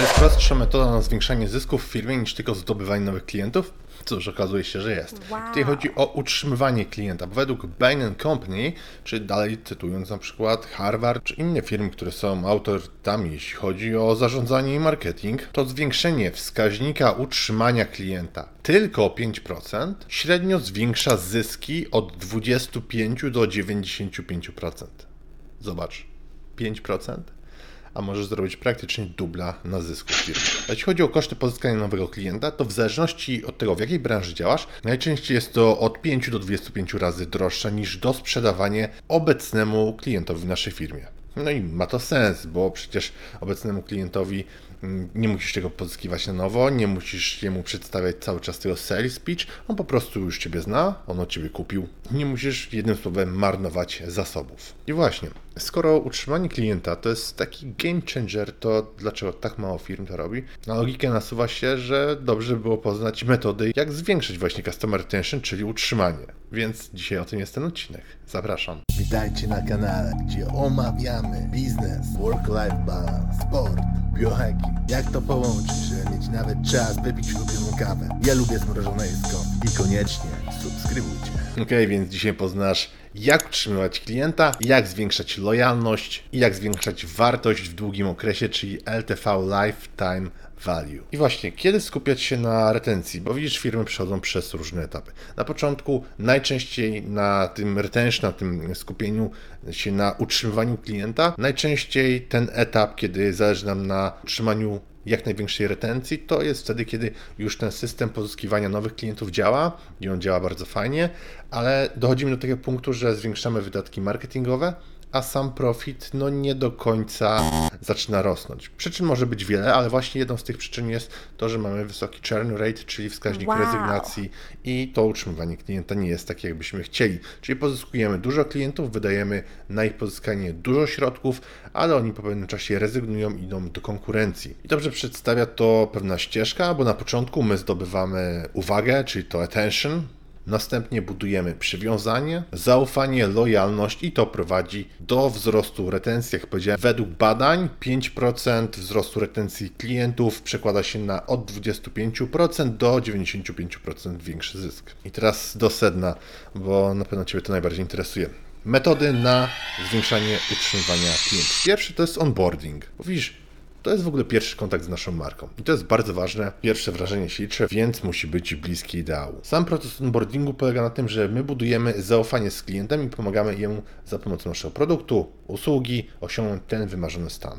Czy jest prostsza metoda na zwiększanie zysków w firmie niż tylko zdobywanie nowych klientów? Cóż, okazuje się, że jest. Wow. Tutaj chodzi o utrzymywanie klienta. Według Bain Company, czy dalej cytując na przykład Harvard, czy inne firmy, które są autorytetami, jeśli chodzi o zarządzanie i marketing, to zwiększenie wskaźnika utrzymania klienta tylko o 5% średnio zwiększa zyski od 25 do 95%. Zobacz, 5%? A możesz zrobić praktycznie dubla na zysku w firmie. Jeśli chodzi o koszty pozyskania nowego klienta, to w zależności od tego, w jakiej branży działasz, najczęściej jest to od 5 do 25 razy droższe niż dosprzedawanie obecnemu klientowi w naszej firmie. No i ma to sens, bo przecież obecnemu klientowi mm, nie musisz tego pozyskiwać na nowo, nie musisz jemu przedstawiać cały czas tego sales pitch, on po prostu już Ciebie zna, on od Ciebie kupił. Nie musisz jednym słowem marnować zasobów. I właśnie, skoro utrzymanie klienta to jest taki game changer, to dlaczego tak mało firm to robi? Na logikę nasuwa się, że dobrze by było poznać metody, jak zwiększyć właśnie customer retention, czyli utrzymanie. Więc dzisiaj o tym jest ten odcinek. Zapraszam. Witajcie na kanale, gdzie omawiamy biznes, work-life balance, sport, biohacking. Jak to połączyć, nawet czas wypić ulubioną kawę. Ja lubię zmrożone jedzko i koniecznie subskrybujcie. Ok, więc dzisiaj poznasz, jak utrzymywać klienta, jak zwiększać lojalność i jak zwiększać wartość w długim okresie, czyli LTV Lifetime Value. I właśnie, kiedy skupiać się na retencji? Bo widzisz, firmy przechodzą przez różne etapy. Na początku najczęściej na tym retention, na tym skupieniu się na utrzymywaniu klienta, najczęściej ten etap, kiedy zależy nam na utrzymaniu jak największej retencji, to jest wtedy, kiedy już ten system pozyskiwania nowych klientów działa i on działa bardzo fajnie, ale dochodzimy do takiego punktu, że zwiększamy wydatki marketingowe, a sam profit no nie do końca zaczyna rosnąć. Przyczyn może być wiele, ale właśnie jedną z tych przyczyn jest to, że mamy wysoki churn rate, czyli wskaźnik Wow. rezygnacji i to utrzymywanie klienta nie jest takie, jakbyśmy chcieli. Czyli pozyskujemy dużo klientów, wydajemy na ich pozyskanie dużo środków, ale oni po pewnym czasie rezygnują i idą do konkurencji. I dobrze przedstawia to pewna ścieżka, bo na początku my zdobywamy uwagę, czyli to attention, Następnie budujemy przywiązanie, zaufanie, lojalność i to prowadzi do wzrostu retencji. Jak powiedziałem, według badań 5% wzrostu retencji klientów przekłada się na od 25% do 95% większy zysk. I teraz do sedna, bo na pewno Ciebie to najbardziej interesuje. Metody na zwiększanie utrzymywania klientów. Pierwszy to jest onboarding. Bo to jest w ogóle pierwszy kontakt z naszą marką. I to jest bardzo ważne. Pierwsze wrażenie się liczy, więc musi być bliskie ideału. Sam proces onboardingu polega na tym, że my budujemy zaufanie z klientem i pomagamy jemu za pomocą naszego produktu, usługi osiągnąć ten wymarzony stan.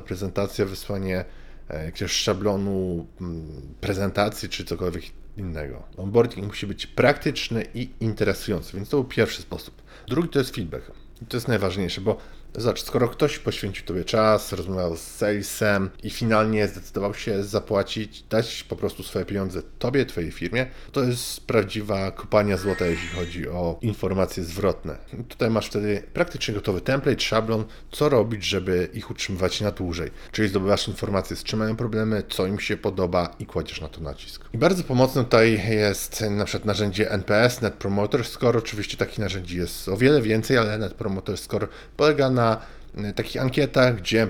prezentacja, wysłanie e, jakiegoś szablonu mm, prezentacji czy cokolwiek innego. Onboarding musi być praktyczny i interesujący, więc to był pierwszy sposób. Drugi to jest feedback. I to jest najważniejsze, bo zobacz, skoro ktoś poświęcił Tobie czas, rozmawiał z salesem i finalnie zdecydował się zapłacić, dać po prostu swoje pieniądze Tobie, Twojej firmie, to jest prawdziwa kopania złota, jeśli chodzi o informacje zwrotne. Tutaj masz wtedy praktycznie gotowy template, szablon, co robić, żeby ich utrzymywać na dłużej. Czyli zdobywasz informacje, z czym mają problemy, co im się podoba i kładziesz na to nacisk. I bardzo pomocne tutaj jest na przykład narzędzie NPS, Net Promoter Score. Oczywiście takich narzędzi jest o wiele więcej, ale Net Promoter Score polega na y, takich ankietach, gdzie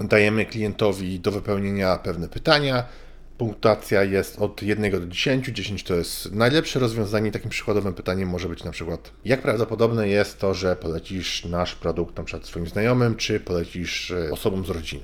dajemy klientowi do wypełnienia pewne pytania. Punktacja jest od 1 do 10. 10 to jest najlepsze rozwiązanie. Takim przykładowym pytaniem może być na przykład, jak prawdopodobne jest to, że polecisz nasz produkt na przykład swoim znajomym, czy polecisz e, osobom z rodziny.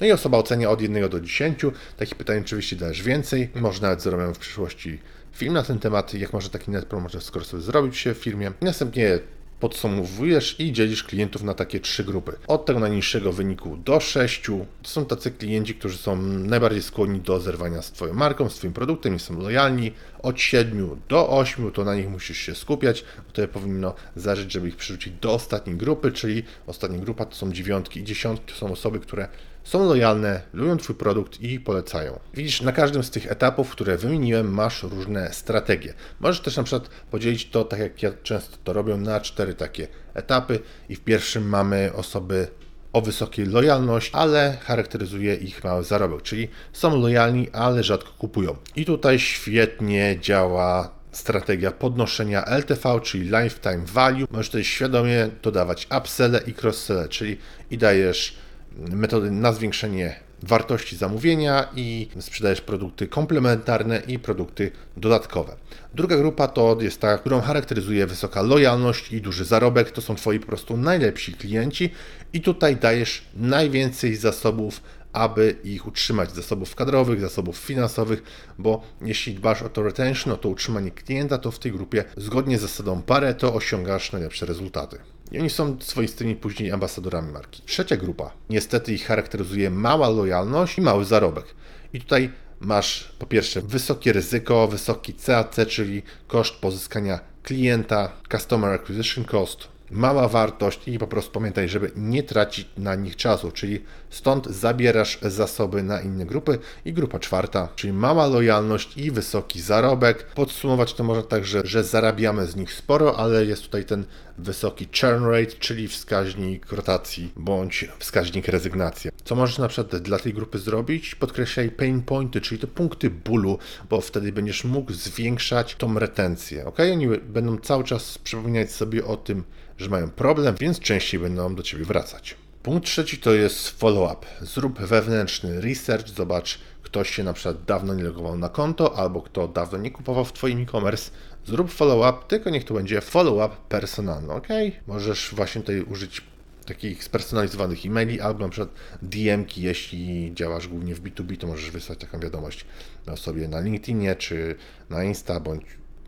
No i osoba ocenia od 1 do 10. Takich pytań oczywiście dajesz więcej. Może nawet zrobię w przyszłości film na ten temat, jak może taki net promoter score sobie zrobić się w firmie. Następnie podsumowujesz i dzielisz klientów na takie trzy grupy. Od tego najniższego wyniku do sześciu. To są tacy klienci, którzy są najbardziej skłonni do zerwania z Twoją marką, z Twoim produktem i są lojalni. Od 7 do 8 to na nich musisz się skupiać, bo to powinno zależeć, żeby ich przerzucić do ostatniej grupy, czyli ostatnia grupa to są dziewiątki i dziesiątki to są osoby, które są lojalne, lubią Twój produkt i polecają. Widzisz, na każdym z tych etapów, które wymieniłem, masz różne strategie. Możesz też na przykład podzielić to, tak jak ja często to robię, na cztery takie etapy i w pierwszym mamy osoby o wysokiej lojalności, ale charakteryzuje ich mały zarobek, czyli są lojalni, ale rzadko kupują. I tutaj świetnie działa strategia podnoszenia LTV, czyli Lifetime Value. Możesz tutaj świadomie dodawać upselle i crossselle, czyli i dajesz metody na zwiększenie wartości zamówienia i sprzedajesz produkty komplementarne i produkty dodatkowe. Druga grupa to jest ta, którą charakteryzuje wysoka lojalność i duży zarobek. To są Twoi po prostu najlepsi klienci i tutaj dajesz najwięcej zasobów aby ich utrzymać, zasobów kadrowych, zasobów finansowych, bo jeśli dbasz o to retention, o to utrzymanie klienta, to w tej grupie zgodnie z zasadą Pareto osiągasz najlepsze rezultaty. I oni są swoistymi później ambasadorami marki. Trzecia grupa, niestety ich charakteryzuje mała lojalność i mały zarobek. I tutaj masz po pierwsze wysokie ryzyko, wysoki CAC, czyli koszt pozyskania klienta, Customer Acquisition Cost, mała wartość i po prostu pamiętaj, żeby nie tracić na nich czasu, czyli stąd zabierasz zasoby na inne grupy i grupa czwarta, czyli mała lojalność i wysoki zarobek. Podsumować to można tak, że, że zarabiamy z nich sporo, ale jest tutaj ten wysoki churn rate, czyli wskaźnik rotacji bądź wskaźnik rezygnacji. Co możesz na przykład dla tej grupy zrobić? Podkreślaj pain pointy, czyli te punkty bólu, bo wtedy będziesz mógł zwiększać tą retencję. Ok? Oni będą cały czas przypominać sobie o tym, że mają problem, więc częściej będą do Ciebie wracać. Punkt trzeci to jest follow-up. Zrób wewnętrzny research, zobacz, ktoś się na przykład dawno nie logował na konto, albo kto dawno nie kupował w Twoim e-commerce. Zrób follow-up, tylko niech to będzie follow-up personalny, ok? Możesz właśnie tutaj użyć takich spersonalizowanych e-maili, albo na przykład DM-ki, jeśli działasz głównie w B2B, to możesz wysłać taką wiadomość osobie na LinkedInie, czy na Insta, bądź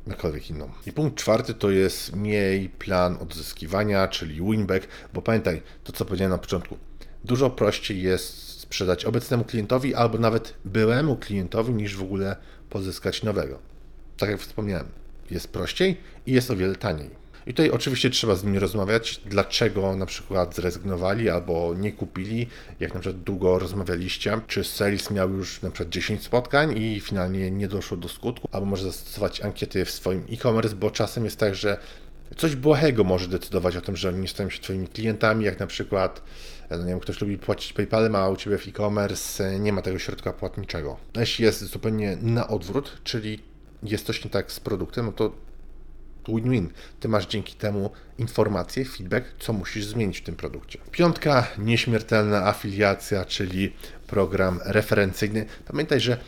jakkolwiek inną. I punkt czwarty to jest miej plan odzyskiwania, czyli winback, bo pamiętaj, to co powiedziałem na początku, dużo prościej jest sprzedać obecnemu klientowi albo nawet byłemu klientowi niż w ogóle pozyskać nowego. Tak jak wspomniałem, jest prościej i jest o wiele taniej. I tutaj oczywiście trzeba z nimi rozmawiać, dlaczego na przykład zrezygnowali albo nie kupili, jak na przykład długo rozmawialiście, czy sales miał już na przykład 10 spotkań i finalnie nie doszło do skutku, albo może zastosować ankiety w swoim e-commerce, bo czasem jest tak, że coś błahego może decydować o tym, że oni nie stają się Twoimi klientami, jak na przykład no nie wiem, ktoś lubi płacić PayPalem, a u Ciebie w e-commerce nie ma tego środka płatniczego. Jeśli jest zupełnie na odwrót, czyli jest coś nie tak z produktem, no to win-win. Ty masz dzięki temu informacje, feedback, co musisz zmienić w tym produkcie. Piątka, nieśmiertelna afiliacja, czyli program referencyjny. Pamiętaj, że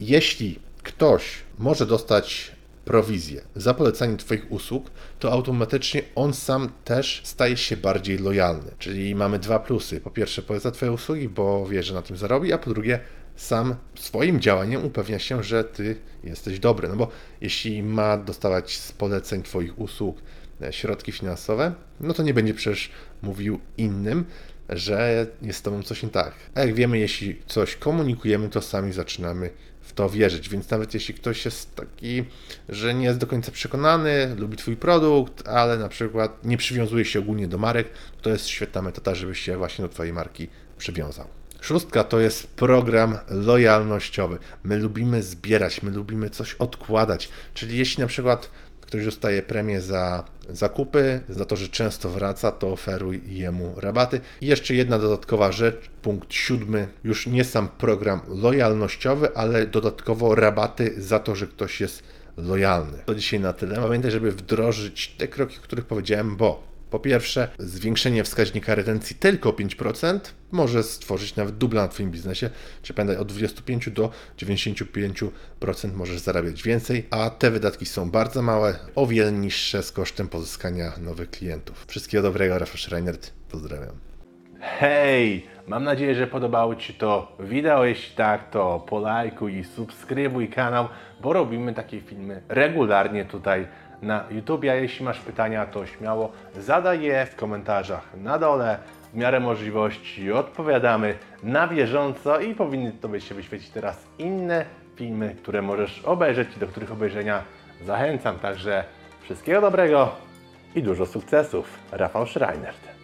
jeśli ktoś może dostać prowizję za polecanie Twoich usług, to automatycznie on sam też staje się bardziej lojalny. Czyli mamy dwa plusy. Po pierwsze, poleca Twoje usługi, bo wie, że na tym zarobi, a po drugie, sam swoim działaniem upewnia się, że ty jesteś dobry. No bo jeśli ma dostawać z poleceń Twoich usług e, środki finansowe, no to nie będzie przecież mówił innym, że jest z Tobą coś nie tak. A jak wiemy, jeśli coś komunikujemy, to sami zaczynamy w to wierzyć. Więc nawet jeśli ktoś jest taki, że nie jest do końca przekonany, lubi Twój produkt, ale na przykład nie przywiązuje się ogólnie do marek, to jest świetna metoda, żeby się właśnie do Twojej marki przywiązał. Szóstka to jest program lojalnościowy. My lubimy zbierać, my lubimy coś odkładać. Czyli jeśli na przykład ktoś dostaje premię za zakupy, za to, że często wraca, to oferuj jemu rabaty. I jeszcze jedna dodatkowa rzecz, punkt siódmy, już nie sam program lojalnościowy, ale dodatkowo rabaty za to, że ktoś jest lojalny. To dzisiaj na tyle. Pamiętaj, żeby wdrożyć te kroki, o których powiedziałem, bo po pierwsze, zwiększenie wskaźnika retencji tylko o 5% może stworzyć nawet dubla na Twoim biznesie, czy pamiętaj, od 25 do 95% możesz zarabiać więcej, a te wydatki są bardzo małe, o wiele niższe z kosztem pozyskania nowych klientów. Wszystkiego dobrego, Rafał Schreinert, pozdrawiam. Hej! Mam nadzieję, że podobało Ci to wideo. Jeśli tak, to polajkuj i subskrybuj kanał, bo robimy takie filmy regularnie tutaj na YouTube. A jeśli masz pytania, to śmiało zadaj je w komentarzach na dole. W miarę możliwości odpowiadamy na bieżąco i powinny Tobie się wyświecić teraz inne filmy, które możesz obejrzeć i do których obejrzenia zachęcam. Także wszystkiego dobrego i dużo sukcesów. Rafał Schreinert.